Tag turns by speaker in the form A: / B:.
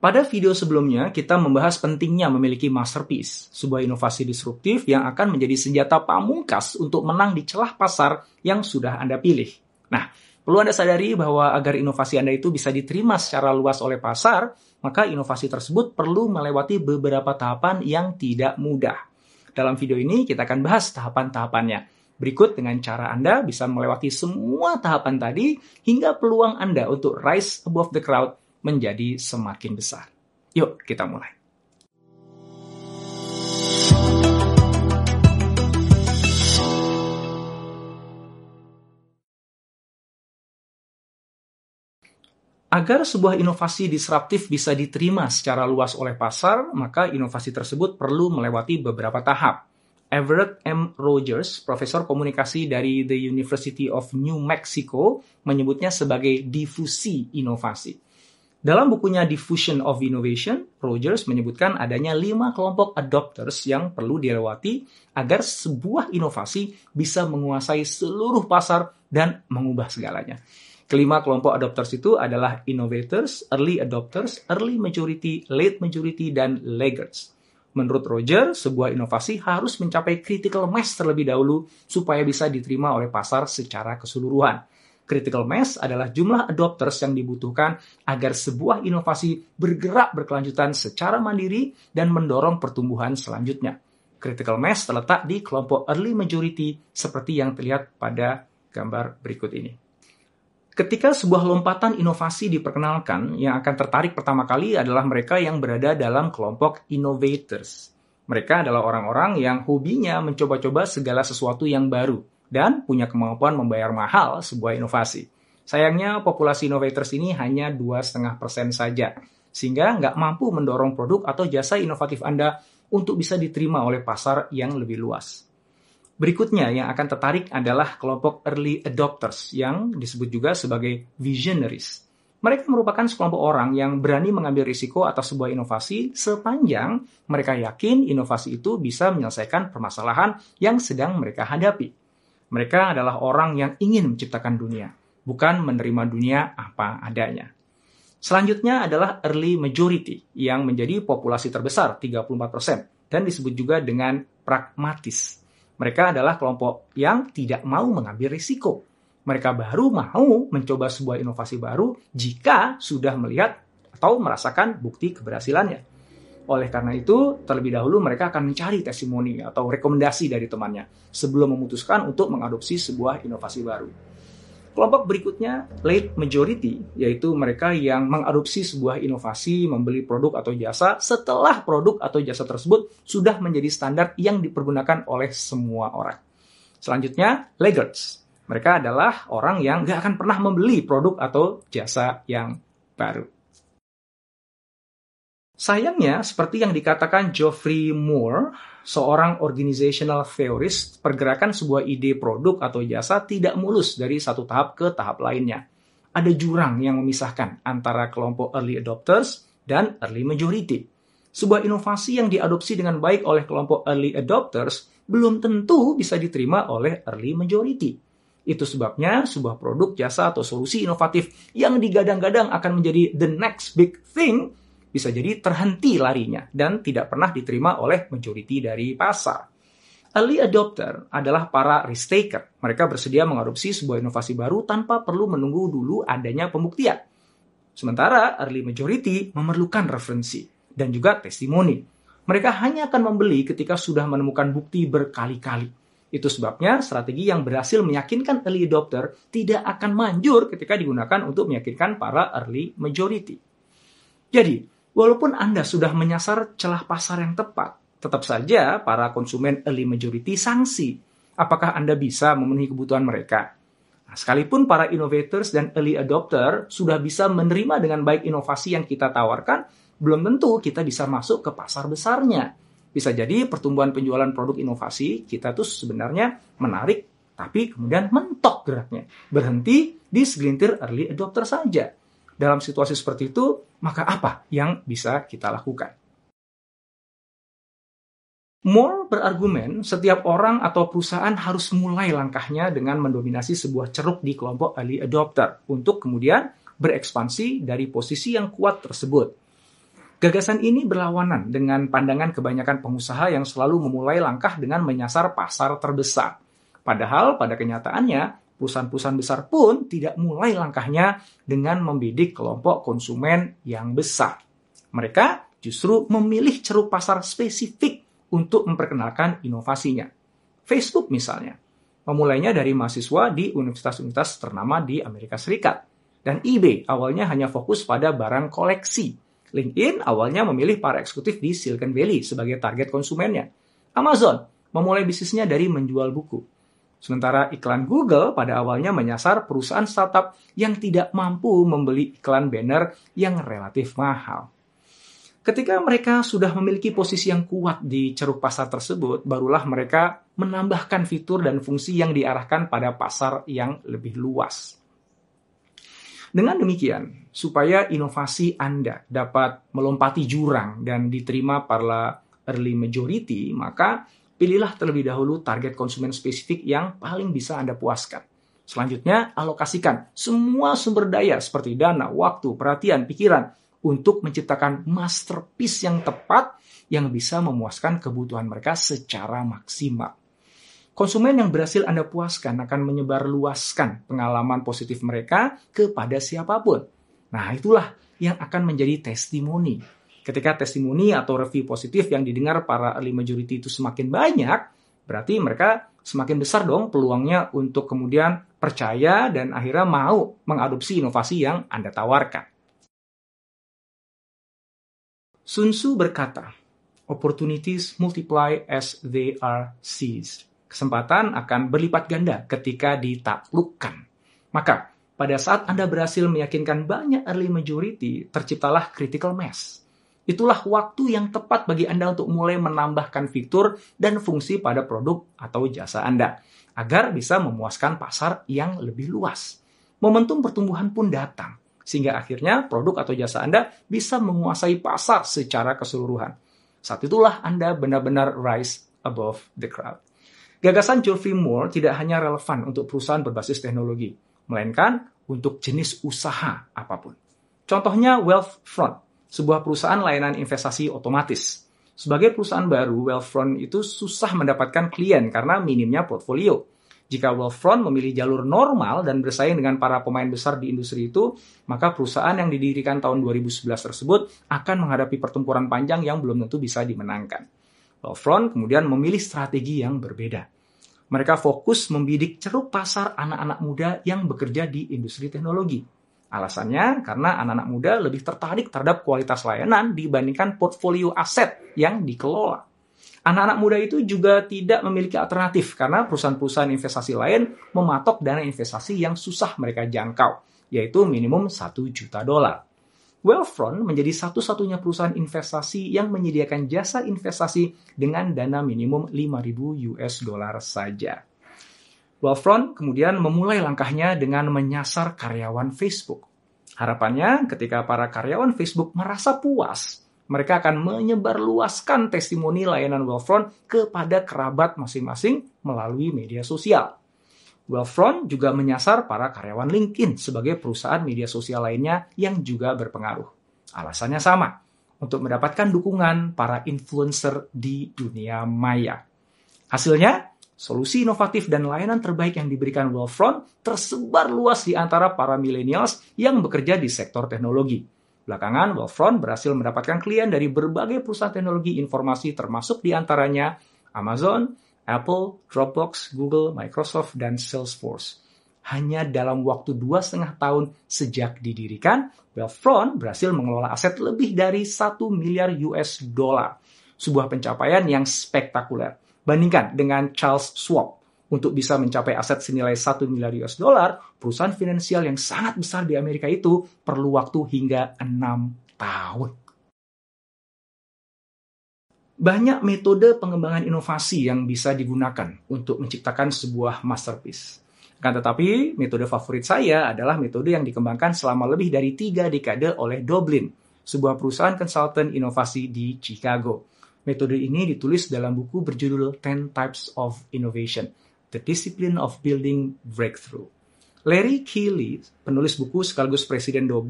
A: Pada video sebelumnya, kita membahas pentingnya memiliki masterpiece, sebuah inovasi disruptif yang akan menjadi senjata pamungkas untuk menang di celah pasar yang sudah Anda pilih. Nah, perlu Anda sadari bahwa agar inovasi Anda itu bisa diterima secara luas oleh pasar, maka inovasi tersebut perlu melewati beberapa tahapan yang tidak mudah. Dalam video ini, kita akan bahas tahapan-tahapannya. Berikut dengan cara Anda bisa melewati semua tahapan tadi hingga peluang Anda untuk rise above the crowd menjadi semakin besar. Yuk, kita mulai. Agar sebuah inovasi disruptif bisa diterima secara luas oleh pasar, maka inovasi tersebut perlu melewati beberapa tahap. Everett M. Rogers, profesor komunikasi dari The University of New Mexico, menyebutnya sebagai difusi inovasi. Dalam bukunya Diffusion of Innovation, Rogers menyebutkan adanya lima kelompok adopters yang perlu dilewati agar sebuah inovasi bisa menguasai seluruh pasar dan mengubah segalanya. Kelima kelompok adopters itu adalah innovators, early adopters, early majority, late majority, dan laggards. Menurut Roger, sebuah inovasi harus mencapai critical mass terlebih dahulu supaya bisa diterima oleh pasar secara keseluruhan. Critical mass adalah jumlah adopters yang dibutuhkan agar sebuah inovasi bergerak berkelanjutan secara mandiri dan mendorong pertumbuhan selanjutnya. Critical mass terletak di kelompok early majority seperti yang terlihat pada gambar berikut ini. Ketika sebuah lompatan inovasi diperkenalkan, yang akan tertarik pertama kali adalah mereka yang berada dalam kelompok innovators. Mereka adalah orang-orang yang hobinya mencoba-coba segala sesuatu yang baru, dan punya kemampuan membayar mahal sebuah inovasi. Sayangnya populasi innovators ini hanya 2,5% saja, sehingga nggak mampu mendorong produk atau jasa inovatif Anda untuk bisa diterima oleh pasar yang lebih luas. Berikutnya yang akan tertarik adalah kelompok early adopters yang disebut juga sebagai visionaries. Mereka merupakan sekelompok orang yang berani mengambil risiko atas sebuah inovasi sepanjang mereka yakin inovasi itu bisa menyelesaikan permasalahan yang sedang mereka hadapi. Mereka adalah orang yang ingin menciptakan dunia, bukan menerima dunia apa adanya. Selanjutnya adalah early majority yang menjadi populasi terbesar 34% dan disebut juga dengan pragmatis. Mereka adalah kelompok yang tidak mau mengambil risiko. Mereka baru mau mencoba sebuah inovasi baru jika sudah melihat atau merasakan bukti keberhasilannya. Oleh karena itu, terlebih dahulu mereka akan mencari testimoni atau rekomendasi dari temannya sebelum memutuskan untuk mengadopsi sebuah inovasi baru. Kelompok berikutnya, late majority, yaitu mereka yang mengadopsi sebuah inovasi, membeli produk atau jasa setelah produk atau jasa tersebut sudah menjadi standar yang dipergunakan oleh semua orang. Selanjutnya, laggards. Mereka adalah orang yang gak akan pernah membeli produk atau jasa yang baru. Sayangnya, seperti yang dikatakan Geoffrey Moore, seorang organizational theorist, pergerakan sebuah ide produk atau jasa tidak mulus dari satu tahap ke tahap lainnya. Ada jurang yang memisahkan antara kelompok early adopters dan early majority. Sebuah inovasi yang diadopsi dengan baik oleh kelompok early adopters belum tentu bisa diterima oleh early majority. Itu sebabnya sebuah produk, jasa, atau solusi inovatif yang digadang-gadang akan menjadi the next big thing bisa jadi terhenti larinya dan tidak pernah diterima oleh majority dari pasar. Early adopter adalah para risk taker. Mereka bersedia mengadopsi sebuah inovasi baru tanpa perlu menunggu dulu adanya pembuktian. Sementara early majority memerlukan referensi dan juga testimoni. Mereka hanya akan membeli ketika sudah menemukan bukti berkali-kali. Itu sebabnya strategi yang berhasil meyakinkan early adopter tidak akan manjur ketika digunakan untuk meyakinkan para early majority. Jadi, Walaupun Anda sudah menyasar celah pasar yang tepat, tetap saja para konsumen early majority sanksi. Apakah Anda bisa memenuhi kebutuhan mereka? Nah, sekalipun para innovators dan early adopter sudah bisa menerima dengan baik inovasi yang kita tawarkan, belum tentu kita bisa masuk ke pasar besarnya. Bisa jadi pertumbuhan penjualan produk inovasi kita tuh sebenarnya menarik, tapi kemudian mentok geraknya. Berhenti di segelintir early adopter saja. Dalam situasi seperti itu, maka apa yang bisa kita lakukan? Moore berargumen setiap orang atau perusahaan harus mulai langkahnya dengan mendominasi sebuah ceruk di kelompok early adopter untuk kemudian berekspansi dari posisi yang kuat tersebut. Gagasan ini berlawanan dengan pandangan kebanyakan pengusaha yang selalu memulai langkah dengan menyasar pasar terbesar. Padahal pada kenyataannya, perusahaan-perusahaan besar pun tidak mulai langkahnya dengan membidik kelompok konsumen yang besar. Mereka justru memilih ceruk pasar spesifik untuk memperkenalkan inovasinya. Facebook misalnya, memulainya dari mahasiswa di universitas-universitas ternama di Amerika Serikat. Dan eBay awalnya hanya fokus pada barang koleksi LinkedIn awalnya memilih para eksekutif di Silicon Valley sebagai target konsumennya. Amazon memulai bisnisnya dari menjual buku. Sementara iklan Google pada awalnya menyasar perusahaan startup yang tidak mampu membeli iklan banner yang relatif mahal. Ketika mereka sudah memiliki posisi yang kuat di ceruk pasar tersebut, barulah mereka menambahkan fitur dan fungsi yang diarahkan pada pasar yang lebih luas. Dengan demikian, supaya inovasi Anda dapat melompati jurang dan diterima para early majority, maka pilihlah terlebih dahulu target konsumen spesifik yang paling bisa Anda puaskan. Selanjutnya, alokasikan semua sumber daya seperti dana, waktu, perhatian, pikiran untuk menciptakan masterpiece yang tepat yang bisa memuaskan kebutuhan mereka secara maksimal. Konsumen yang berhasil Anda puaskan akan menyebarluaskan pengalaman positif mereka kepada siapa pun. Nah, itulah yang akan menjadi testimoni. Ketika testimoni atau review positif yang didengar para early majority itu semakin banyak, berarti mereka semakin besar dong peluangnya untuk kemudian percaya dan akhirnya mau mengadopsi inovasi yang Anda tawarkan. Sun Tzu berkata, opportunities multiply as they are seized kesempatan akan berlipat ganda ketika ditaklukkan. Maka, pada saat Anda berhasil meyakinkan banyak early majority, terciptalah critical mass. Itulah waktu yang tepat bagi Anda untuk mulai menambahkan fitur dan fungsi pada produk atau jasa Anda, agar bisa memuaskan pasar yang lebih luas. Momentum pertumbuhan pun datang, sehingga akhirnya produk atau jasa Anda bisa menguasai pasar secara keseluruhan. Saat itulah Anda benar-benar rise above the crowd. Gagasan Geoffrey Moore tidak hanya relevan untuk perusahaan berbasis teknologi, melainkan untuk jenis usaha apa pun. Contohnya Wealthfront, sebuah perusahaan layanan investasi otomatis. Sebagai perusahaan baru, Wealthfront itu susah mendapatkan klien karena minimnya portfolio. Jika Wealthfront memilih jalur normal dan bersaing dengan para pemain besar di industri itu, maka perusahaan yang didirikan tahun 2011 tersebut akan menghadapi pertempuran panjang yang belum tentu bisa dimenangkan. Wealthfront kemudian memilih strategi yang berbeda. Mereka fokus membidik ceruk pasar anak-anak muda yang bekerja di industri teknologi. Alasannya karena anak-anak muda lebih tertarik terhadap kualitas layanan dibandingkan portfolio aset yang dikelola. Anak-anak muda itu juga tidak memiliki alternatif karena perusahaan-perusahaan investasi lain mematok dana investasi yang susah mereka jangkau, yaitu minimum 1 juta dolar. Wealthfront menjadi satu-satunya perusahaan investasi yang menyediakan jasa investasi dengan dana minimum 5.000 US dollar saja. Wealthfront kemudian memulai langkahnya dengan menyasar karyawan Facebook. Harapannya ketika para karyawan Facebook merasa puas, mereka akan menyebarluaskan testimoni layanan Wealthfront kepada kerabat masing-masing melalui media sosial. Wealthfront juga menyasar para karyawan LinkedIn sebagai perusahaan media sosial lainnya yang juga berpengaruh. Alasannya sama, untuk mendapatkan dukungan para influencer di dunia maya. Hasilnya, solusi inovatif dan layanan terbaik yang diberikan Wealthfront tersebar luas di antara para millennials yang bekerja di sektor teknologi. Belakangan, Wealthfront berhasil mendapatkan klien dari berbagai perusahaan teknologi informasi termasuk di antaranya Amazon, Apple, Dropbox, Google, Microsoft, dan Salesforce. Hanya dalam waktu dua setengah tahun sejak didirikan, Wealthfront berhasil mengelola aset lebih dari 1 miliar US dollar. Sebuah pencapaian yang spektakuler. Bandingkan dengan Charles Schwab. Untuk bisa mencapai aset senilai 1 miliar US dollar, perusahaan finansial yang sangat besar di Amerika itu perlu waktu hingga 6 tahun. Banyak metode pengembangan inovasi yang bisa digunakan untuk menciptakan sebuah masterpiece. Kan tetapi, metode favorit saya adalah metode yang dikembangkan selama lebih dari tiga dekade oleh Doblin, sebuah perusahaan konsultan inovasi di Chicago. Metode ini ditulis dalam buku berjudul Ten Types of Innovation, The Discipline of Building Breakthrough. Larry Keeley, penulis buku sekaligus presiden Doblin,